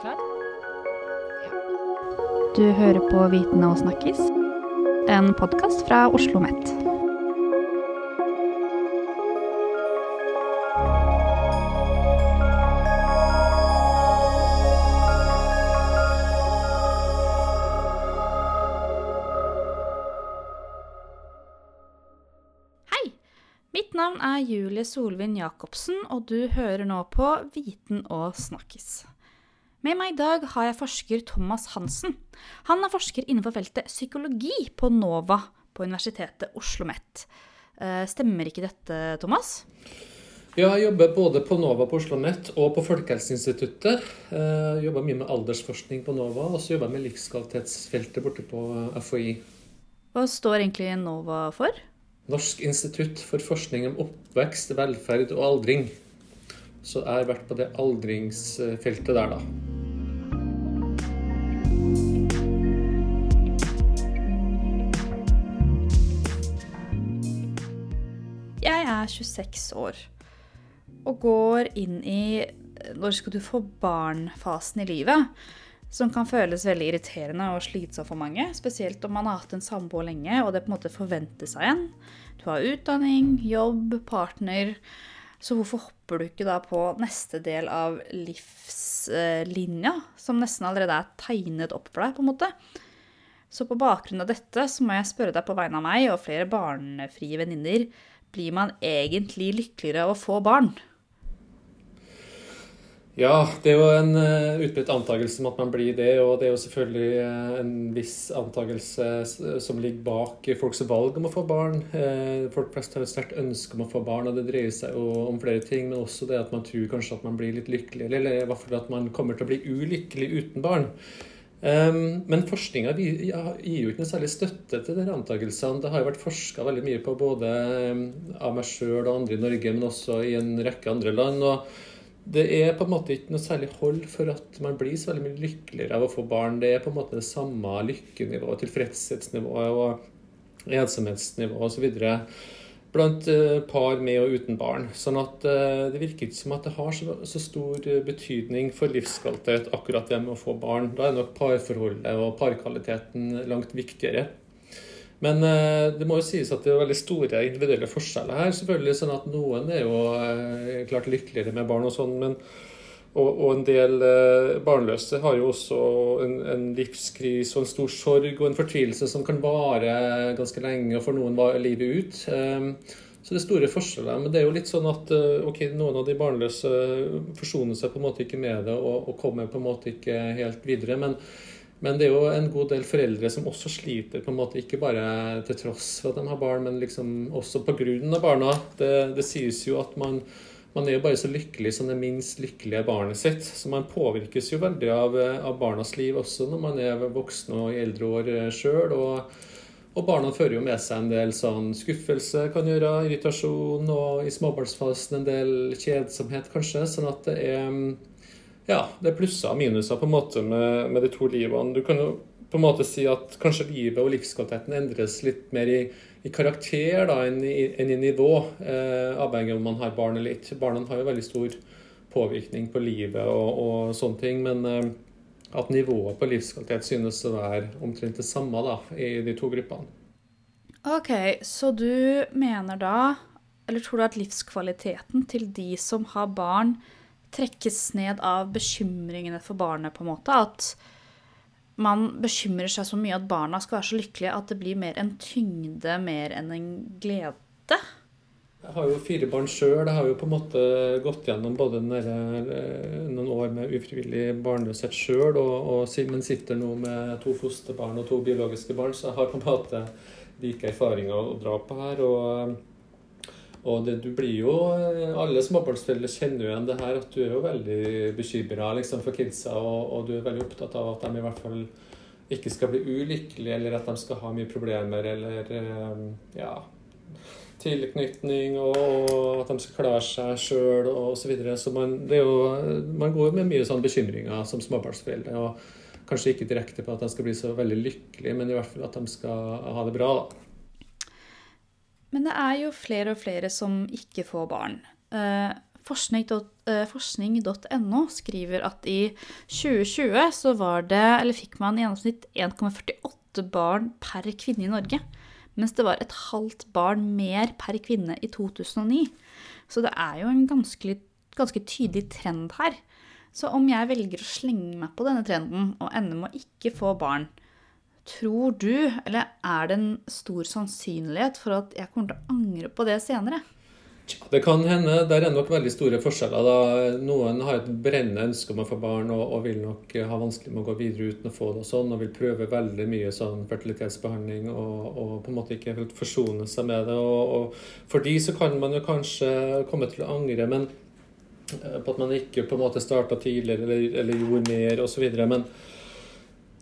Klar? Ja. Du hører på Viten og snakkis, en podkast fra Oslo OsloMet. Er Julie Solvin Jacobsen, og du hører nå på Viten og snakkis. Med meg i dag har jeg forsker Thomas Hansen. Han er forsker innenfor feltet psykologi på NOVA på Universitetet Oslo OsloMet. Eh, stemmer ikke dette, Thomas? Ja, jeg jobber både på NOVA på Oslo OsloMet og på Folkehelseinstituttet. Jeg eh, jobber mye med aldersforskning på NOVA, og så jobber jeg med livskvalitetsfeltet borte på FHI. Hva står egentlig NOVA for? Norsk institutt for forskning om oppvekst, velferd og aldring. Så jeg har vært på det aldringsfeltet der, da. Jeg er 26 år og går inn i når skal du få barn-fasen i livet som kan føles veldig irriterende og slitsom for mange. Spesielt om man har hatt en samboer lenge og det på en måte forventes av en. Du har utdanning, jobb, partner. Så hvorfor hopper du ikke da på neste del av livslinja, som nesten allerede er tegnet opp for deg, på en måte? Så på bakgrunn av dette så må jeg spørre deg på vegne av meg og flere barnefrie venninner, blir man egentlig lykkeligere av å få barn? Ja, det er jo en uh, utbredt antakelse om at man blir det. Og det er jo selvfølgelig uh, en viss antakelse som ligger bak folks valg om å få barn. Uh, folk flest har et sterkt ønske om å få barn, og det dreier seg jo om flere ting. Men også det at man tror kanskje at man blir litt lykkelig, eller i hvert fall at man kommer til å bli ulykkelig uten barn. Um, men forskninga gir jo ikke noe særlig støtte til disse antakelsene. Det har jo vært forska veldig mye på både um, av meg sjøl og andre i Norge, men også i en rekke andre land. og det er på en måte ikke noe særlig hold for at man blir så veldig mye lykkeligere av å få barn. Det er på en måte det samme lykkenivået, tilfredshetsnivået og ensomhetsnivået osv. blant uh, par med og uten barn. Sånn at uh, det virker ikke som at det har så, stor betydning for livskvalitet akkurat det med å få barn. Da er nok parforholdet og parkvaliteten langt viktigere. Men eh, det må jo sies at det er veldig store individuelle forskjeller her. selvfølgelig, sånn at Noen er jo eh, klart lykkeligere med barn og sånn, men og, og, en del eh, barnløse har jo også en, en livskrise og en stor sorg og en fortvilelse som kan vare ganske lenge, og for noen var livet ut. Um, så det er store forskjeller. Men det er jo litt sånn at ok, noen av de barnløse forsoner seg på en måte ikke med det og, og kommer på en måte ikke helt videre. men men det er jo en god del foreldre som også sliter, på en måte ikke bare til tross for at de har barn, men liksom også av barna. Det, det sies jo at man, man, er jo bare så lykkelig som det minst lykkelige barnet sitt. Så man påvirkes jo veldig av, av barnas liv også når man er voksen og i eldre år sjøl. Og, og, barna fører jo med seg en del sånn skuffelse, kan gjøre, irritasjon, og i småbarnsfasen en del kjedsomhet, kanskje. Sånn at det er ja, det er plusser og minuser på en måte med, med, de to livene. Du kan jo på en måte si at kanskje livet og livskvaliteten endres litt mer i, i karakter da, enn, i, enn i nivå, eh, avhengig av om man har barn eller ikke. Barna har jo veldig stor påvirkning på livet og, og sånne ting, men eh, at nivået på livskvalitet synes å være omtrent det samme da, i de to gruppene. Ok, så du mener da, eller tror du at livskvaliteten til de som har barn, trekkes ned av bekymringene for barnet, på en måte. At man bekymrer seg så mye at barna skal være så lykkelige at det blir mer en tyngde mer enn en glede. Jeg har jo fire barn sjøl. Jeg har jo på en måte gått gjennom både eh, noen år med ufrivillig barnløshet sjøl, men sitter nå med to fosterbarn og to biologiske barn, så jeg har på en måte like erfaringer å dra på her. og og det, du blir jo Alle småbarnsforeldre kjenner jo igjen det her, at du er jo veldig bekymra liksom, for kidsa, og, og, du er veldig opptatt av at de i hvert fall ikke skal bli ulykkelige, eller at de skal ha mye problemer, eller eh, ja tilknytning, og at de skal klare seg sjøl osv. Så, videre. så man, jo, man går med mye sånn bekymringer som småbarnsforeldre. og Kanskje ikke direkte på at de skal bli så veldig lykkelige, men i hvert fall at de skal ha det bra. da. Men det er jo flere og flere som ikke får barn. Eh, forskning, eh, forskning.no skriver at i 2020 så var det, eller fikk man i gjennomsnitt 1,48 barn per kvinne i Norge. Mens det var et halvt barn mer per kvinne i 2009. Så det er jo en ganske, ganske tydelig trend her. Så om jeg velger å slenge meg på denne trenden og ender med å ikke få barn, tror du, eller er det en stor sannsynlighet for at jeg kommer til å angre på det senere? Det kan hende. Der er nok veldig store forskjeller. da. Noen har et brennende ønske om å få barn og, og, vil nok ha vanskelig med å gå videre uten å få det og sånn, og vil prøve veldig mye sånn fertilitetsbehandling og, og på en måte ikke helt forsone seg med det. Og, og for de så kan man jo kanskje komme til å angre men eh, på at man ikke på en måte starta tidligere eller, eller gjorde mer osv. Men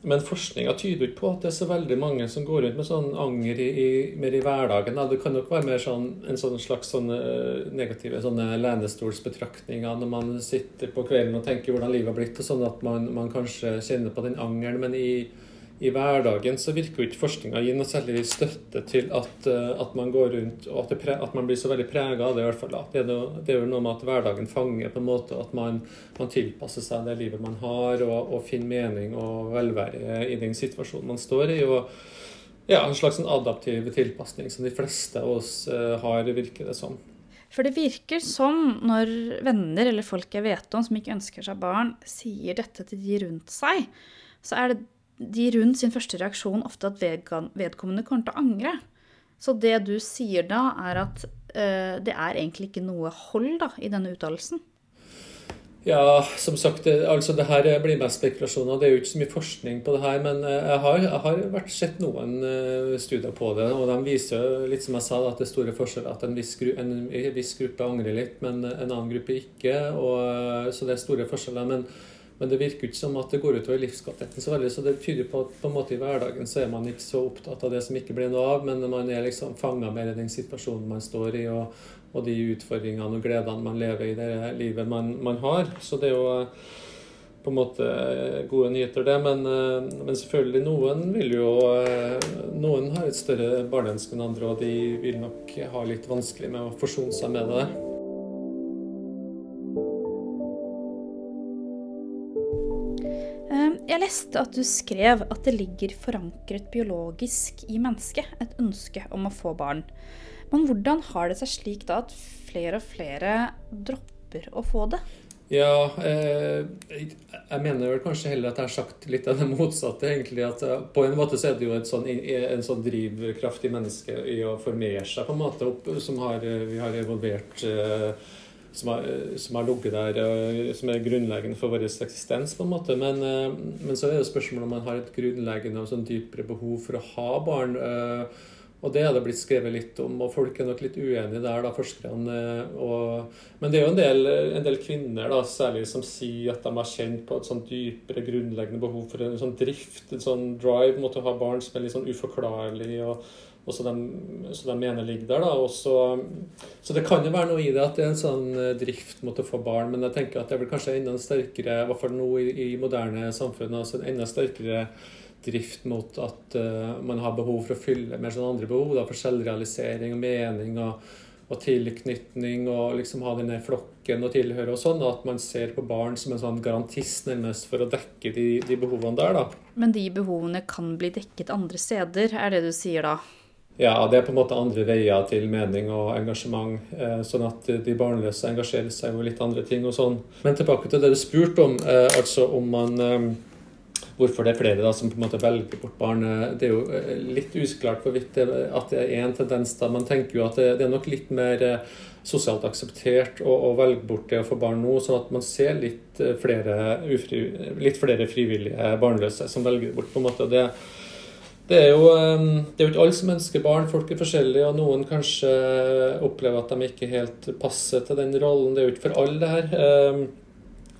men forskninga tyder ikke på at det er så veldig mange som går rundt med sånn anger i, i, mer i hverdagen. Det kan nok være mer sånn, en sånn slags sånne negative sånne lenestolsbetraktninger når man sitter på kvelden og tenker hvordan livet har blitt, og sånn at man, man kanskje kjenner på den angeren. Men i, i hverdagen så virker jo ikke forskninga å gi noe særlig støtte til at, eh, at man går rundt og at, pre, at, man blir så veldig prega av det. i hvert fall. Det er, noe, det er, jo noe med at hverdagen fanger på en måte at man, man tilpasser seg det livet man har, og, og, finner mening og velvære i den situasjonen man står i. og ja, En slags sånn adaptiv tilpasning som de fleste av oss uh, har, virker det som. For det virker som når venner eller folk jeg vet om som ikke ønsker seg barn, sier dette til de rundt seg, så er det de rundt sin første reaksjon ofte at vedkommende kommer til å angre. Så det du sier da, er at uh, det er egentlig ikke noe hold da, i denne uttalelsen? Ja, som sagt, det, altså det her blir mest spekulasjoner. Det er jo ikke så mye forskning på det her. Men eh, jeg har, jeg har vært sett noen studier på det, og de viser litt som jeg sa, at det er store forskjeller. At en viss, gru, en viss gruppe angrer litt, men en annen gruppe ikke. Og, så det er store forskjeller. men men det virker ikke som at det går utover livskvaliteten så veldig. Så det tyder på at på en måte i hverdagen så er man ikke så opptatt av det som ikke blir noe av, men man er liksom fanga mer i den situasjonen man står i, og, og, de utfordringene og gledene man lever i det livet man, man har. Så det er jo eh, på en måte gode nyheter, det. Men, eh, men, selvfølgelig, noen vil jo eh, Noen har et større barneønske enn andre, og de vil nok ha litt vanskelig med å forsone seg med det. Jeg leste at du skrev at det ligger forankret biologisk i mennesket et ønske om å få barn. Men hvordan har det seg slik da at flere og flere dropper å få det? Ja, eh, jeg mener vel kanskje heller at jeg har sagt litt av det motsatte. egentlig, at eh, På en måte så er det jo sånn, en sånn drivkraft i mennesket i å formere seg, på en måte, opp, som har, vi har evolvert eh, som har, som har ligget der, som er grunnleggende for vår eksistens, på en måte. Men, eh, men så er det spørsmålet om man har et grunnleggende og sånn dypere behov for å ha barn. Eh, og det er det blitt skrevet litt om, og folk er nok litt uenige der, da, forskerne. Og, men det er jo en del, en del, kvinner da, særlig som sier at de har kjent på et sånn dypere grunnleggende behov for en sånn drift, en sånn drive mot å ha barn som er litt sånn uforklarlig. og og så de, så de mener ligger der. da, også, Så det kan jo være noe i det at det er en sånn eh, drift mot å få barn, men jeg tenker at det vel kanskje enda sterkere, i hvert fall nå i, i moderne samfunn, altså en enda sterkere drift mot at uh, man har behov for å fylle med sånn andre behov, da, for selvrealisering og mening. og og tilknytning og liksom ha denne flokken og tilhøre og sånn, at man ser på barn som en sånn garantist nærmest for å dekke de, de behovene der, da. Men de behovene kan bli dekket andre steder, er det du sier da? Ja, det er på en måte andre veier til mening og engasjement. Eh, sånn at de barnløse engasjerer seg jo litt andre ting og sånn. Men tilbake til det du spurte om, eh, altså om man Hvorfor det er flere da som på en måte velger bort barn. Det er jo litt usklart hvorvidt det, at det er en tendens da. Man tenker jo at det, det er nok litt mer sosialt akseptert å, å, velge bort det å få barn nå, sånn at man ser litt flere, ufri, litt flere frivillige barnløse som velger bort. på en måte. og det er, jo, det er jo ikke alle som ønsker barn. Folk er forskjellige, og noen kanskje opplever at de ikke helt passer til den rollen. Det er jo ikke for alle, det her.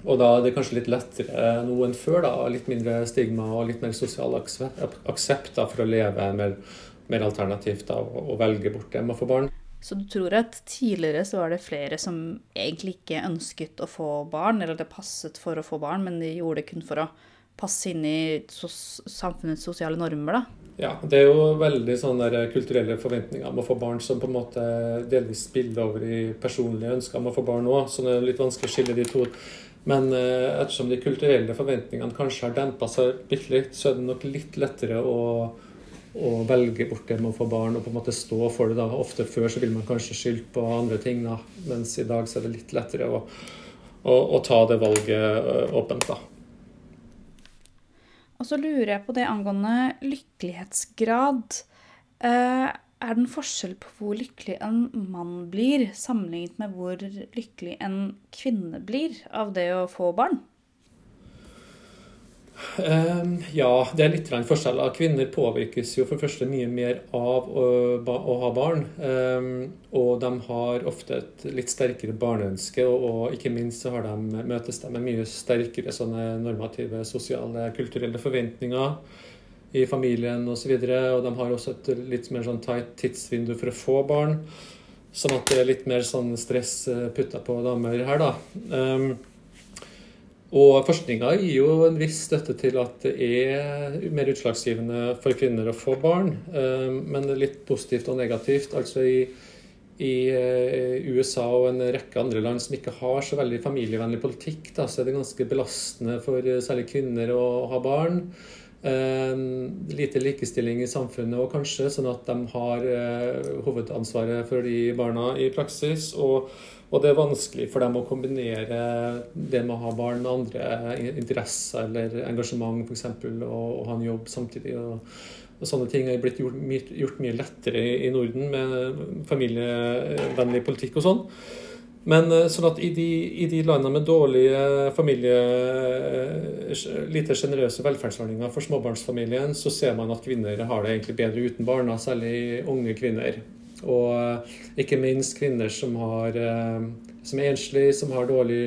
Og da er det kanskje litt lettere nå enn før. da, Litt mindre stigma og litt mer sosial aksept da, for å leve mer, mer alternativt da, og velge bort det med å få barn. Så du tror at tidligere så var det flere som egentlig ikke ønsket å få barn, eller det passet for å få barn, men de gjorde det kun for å passe inn i sos samfunnets sosiale normer, da? Ja, det er jo veldig sånne kulturelle forventninger om å få barn som på en måte delvis spiller over i personlige ønsker om å få barn òg, så det er litt vanskelig å skille de to. Men eh, ettersom de kulturelle forventningene kanskje har dempa seg bitte litt, så er det nok litt lettere å, å velge bort det med å få barn og på en måte stå for det. da. Ofte før så vil man kanskje skylde på andre ting, da. mens i dag så er det litt lettere å, å, å ta det valget eh, åpent. da. Og så lurer jeg på det angående lykkelighetsgrad. Eh, er det en forskjell på hvor lykkelig en mann blir, sammenlignet med hvor lykkelig en kvinne blir av det å få barn? Um, ja, det er litt forskjell. Kvinner påvirkes jo for første mye mer av å, ha barn. Um, og de har ofte et litt sterkere barneønske, og, ikke minst så de, møtes de med mye sterkere normative, sosiale, kulturelle forventninger i familien osv. Og, så og de har også et litt mer sånn tight tidsvindu for å få barn. Sånn at det er litt mer sånn stress eh, putta på damer her, da. Um, og forskninga gir jo en viss støtte til at det er mer utslagsgivende for kvinner å få barn, Um, men litt positivt og negativt. Altså i, i eh, USA og en rekke andre land som ikke har så veldig familievennlig politikk, da, så er det ganske belastende for eh, særlig kvinner å ha barn. Lite likestilling i samfunnet og kanskje, sånn at de har hovedansvaret for de barna i praksis. og og det er vanskelig for dem å kombinere det med å ha barn med andre interesser eller engasjement, f.eks., og, og ha en jobb samtidig. Og, og sånne ting er blitt gjort, gjort, mye lettere i Norden med familievennlig politikk og sånn. Men eh, sånn at i de, i de landene med dårlige familie, eh, lite sjenerøse velferdsordninger for småbarnsfamilien, så ser man at kvinner har det egentlig bedre uten barna, særlig unge kvinner. Og eh, ikke minst kvinner som, har, som er enslige, som har dårlig,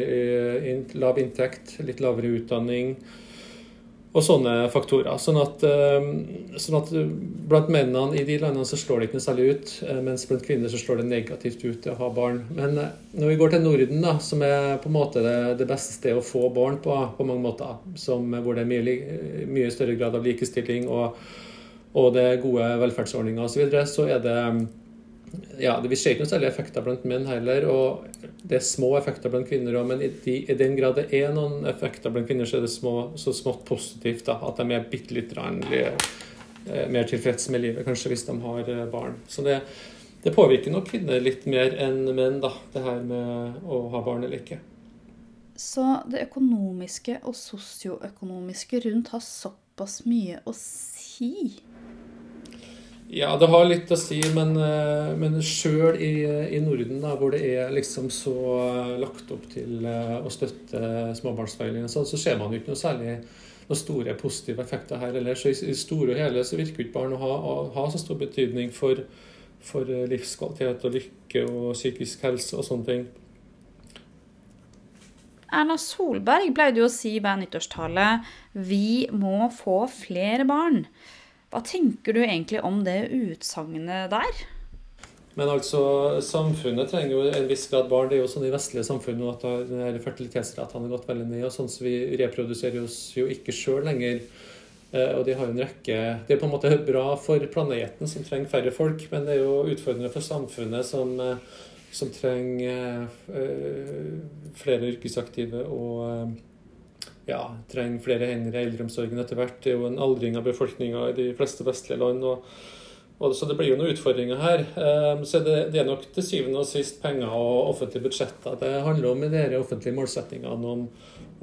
lav inntekt, litt lavere utdanning og sånne faktorer. Sånn at, sånn at, blant mennene i de landene så slår det ikke noe særlig ut, mens blant kvinner så slår det negativt ut å ha barn. Men når vi går til Norden, da, som er på en måte det, det beste stedet å få barn på, på mange måter, som, hvor det er mye, mye større grad av likestilling og, og det er gode velferdsordninger osv., så, videre, så er det ja, Vi ser ikke noen særlige effekter blant menn heller. og Det er små effekter blant kvinner òg, men i, de, i, den grad det er noen effekter blant kvinner, så er det små, så smått positivt. da, At de er bitte litt eh, mer tilfreds med livet, kanskje, hvis de har eh, barn. Så det, det påvirker nok kvinner litt mer enn menn, da, det her med å ha barn eller ikke. Så det økonomiske og sosioøkonomiske rundt har såpass mye å si? Ja, det har litt å si, men, eh, men sjøl i, i, Norden, da, hvor det er liksom så lagt opp til eh, å støtte småbarnsfamiliene, så, så ser man jo ikke noe særlig noen store positive effekter her heller. Så i, i store og hele så virker ikke barn å ha, å ha, så stor betydning for, for eh, livskvalitet og lykke og psykisk helse og sånne ting. Erna Solberg pleide jo å si hver nyttårstale vi må få flere barn. Hva tenker du egentlig om det utsagnet der? Men altså, samfunnet trenger jo en viss grad barn. Det er jo sånn i vestlige samfunn at fertilitetsratene har gått veldig ned. og sånn så Vi reproduserer oss jo ikke sjøl lenger. Eh, og de har jo en rekke Det er på en måte bra for planeten, som trenger færre folk, men det er jo utfordrende for samfunnet, som, eh, som trenger eh, flere yrkesaktive og ja, trenger flere hender i eldreomsorgen etter hvert. Det er jo en aldring av befolkninga i de fleste vestlige land. Og, og, så det blir jo noen utfordringer her. Um, så det, det, er nok til syvende og sist penger og offentlige budsjetter. Det handler om de offentlige målsettingene om,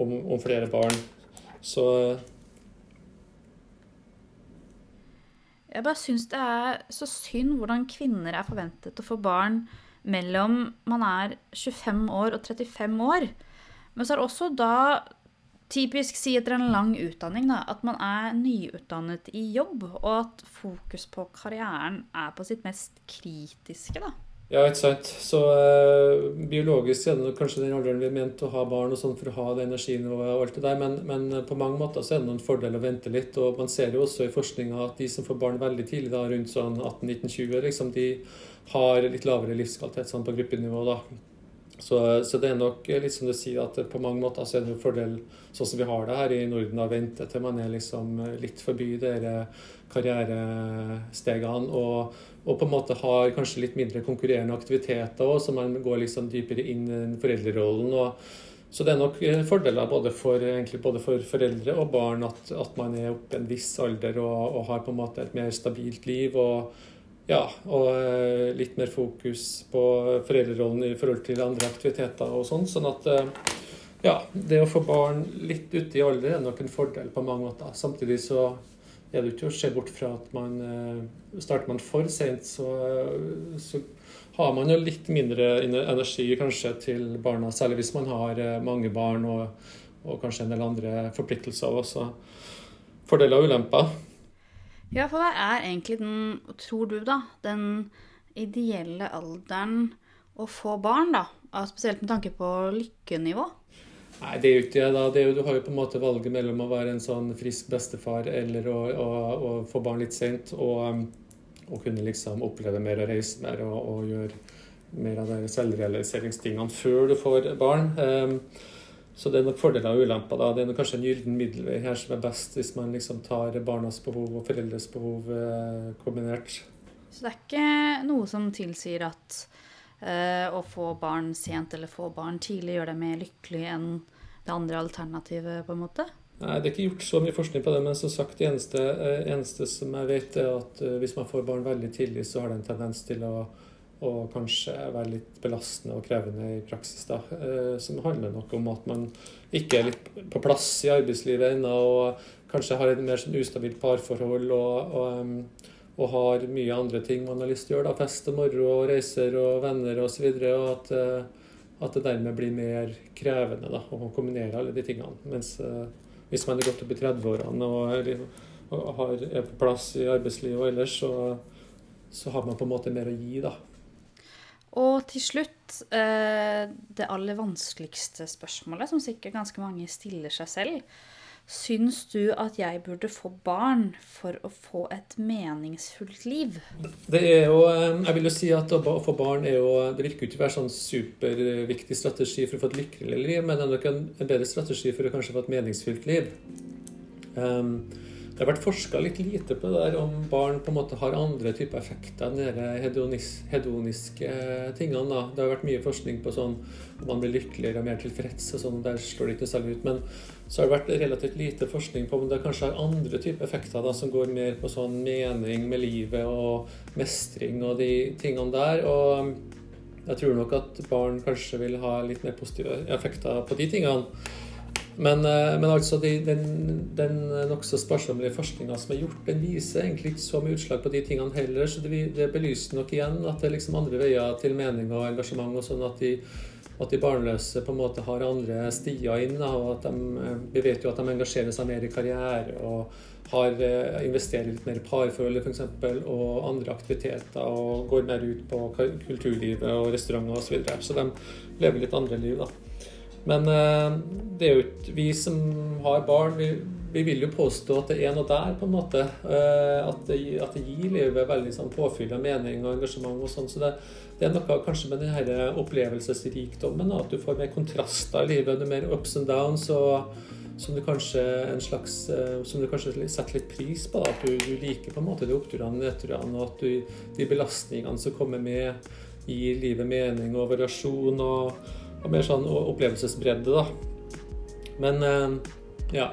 om, om, flere barn. Så Jeg bare syns det er så synd hvordan kvinner er forventet å få barn mellom man er 25 år og 35 år. Men så er det også da typisk si etter en lang utdanning da, at man er nyutdannet i jobb, og at fokus på karrieren er på sitt mest kritiske. da. Ja, ikke sant. Så eh, biologisk er det kanskje den alderen vi er ment å ha barn og sånn for å ha det energinivået og alt det der, men, men, på mange måter så er det noen fordel å vente litt. Og man ser jo også i forskninga at de som får barn veldig tidlig, da, rundt sånn 18-19-20, liksom, de har litt lavere livskvalitet sånn på gruppenivå. da. Så, så, det er nok litt som du sier, at på mange måter så er det en fordel, sånn som vi har det her i Norden, å vente til man er liksom litt forbi dere karrierestegene. Og, og, på en måte har kanskje litt mindre konkurrerende aktiviteter òg, så man går liksom dypere inn i foreldrerollen. og så det er nok fordeler både for, både for foreldre og barn at, at, man er oppe i en viss alder og, og har på en måte et mer stabilt liv. og ja, og eh, litt mer fokus på foreldrerollen i forhold til andre aktiviteter og sånn. Sånn at eh, ja, det å få barn litt ute i alder er nok en fordel på mange måter. Samtidig så er det ikke å se bort fra at man eh, starter man for sent, så, så, har man jo litt mindre energi kanskje til barna, særlig hvis man har mange barn og, og kanskje en del andre forpliktelser også. Fordeler og ulemper. Ja, for hva er egentlig den, tror du, da, den ideelle alderen å få barn, da? Spesielt med tanke på lykkenivå? Nei, det er jo ikke det. da. Det jo, du har jo på en måte valget mellom å være en sånn frisk bestefar eller å, å, å få barn litt sent og, og, kunne liksom oppleve mer og reise mer og, og gjøre mer av de selvrealiseringstingene før du får barn. Um, så det er nok fordeler og ulemper. da. Det er kanskje en gyllen middelvei her som er best, hvis man liksom tar barnas behov og foreldres behov eh, kombinert. Så det er ikke noe som tilsier at eh, å få barn sent eller få barn tidlig gjør deg mer lykkelig enn det andre alternativet, på en måte? Nei, det er ikke gjort så mye forskning på det, men som sagt, det eneste, eh, eneste som jeg vet, er at eh, hvis man får barn veldig tidlig, så har det en tendens til å og kanskje være litt belastende og krevende i praksis. da, eh, Som handler nok om at man ikke er litt på plass i arbeidslivet ennå, og kanskje har et mer sånn ustabilt parforhold og, og, og, har mye andre ting man har lyst til å gjøre. da, Fest og moro og reiser og venner osv. Og, så og at, eh, at det dermed blir mer krevende da, å kombinere alle de tingene. Mens eh, hvis man er gått opp i 30-årene og, og har, er på plass i arbeidslivet og ellers, så, så har man på en måte mer å gi. da. Og til slutt eh, det aller vanskeligste spørsmålet, som sikkert ganske mange stiller seg selv. Syns du at jeg burde få barn for å få et meningsfullt liv? Det er jo, eh, jeg vil jo si at å få barn er jo Det virker ikke å være sånn superviktig strategi for å få et lykkelig liv, men det er nok en, bedre strategi for å kanskje få et meningsfylt liv. Um, det har vært forska litt lite på det der om barn på en måte har andre typer effekter enn de hedonis, hedoniske tingene. da. Det har vært mye forskning på sånn om man blir lykkeligere og mer tilfreds. og sånn, Der slår det ikke særlig ut. Men så har det vært relativt lite forskning på om det kanskje har andre typer effekter da, som går mer på sånn mening med livet og mestring og de tingene der. og jeg tror nok at barn kanskje vil ha litt mer positive effekter på de tingene. Men, eh, men altså de, den, den nokså sparsommelige forskninga som er gjort, den viser egentlig ikke så mye utslag på de tingene heller. Så det, det belyser nok igjen at det er liksom andre veier til mening og engasjement. og sånn at de, at de barnløse på en måte har andre stier inn. og at de, eh, Vi vet jo at de engasjerer seg mer i karriere og har eh, investerer litt mer i parforhold f.eks. og andre aktiviteter. Og går mer ut på kulturlivet og restauranter osv. Så, videre. så de lever litt andre liv. da. Men eh, det er jo ikke vi som har barn, vi, vi, vil jo påstå at det er noe der, på en måte. Eh, at det, at det gir livet veldig sånn påfyll av mening og engasjement og sånn. Så det, det, er noe kanskje med denne opplevelsesrikdommen, at du får mer kontraster i livet. Er mer ups and downs. og som du kanskje en slags, eh, som du kanskje setter litt pris på. Da. At du, du, liker på en måte de oppturene og nedturene, og at du, de belastningene som kommer med, gir livet mening og variasjon. og og mer sånn opplevelsesbredde, da. Men eh, ja.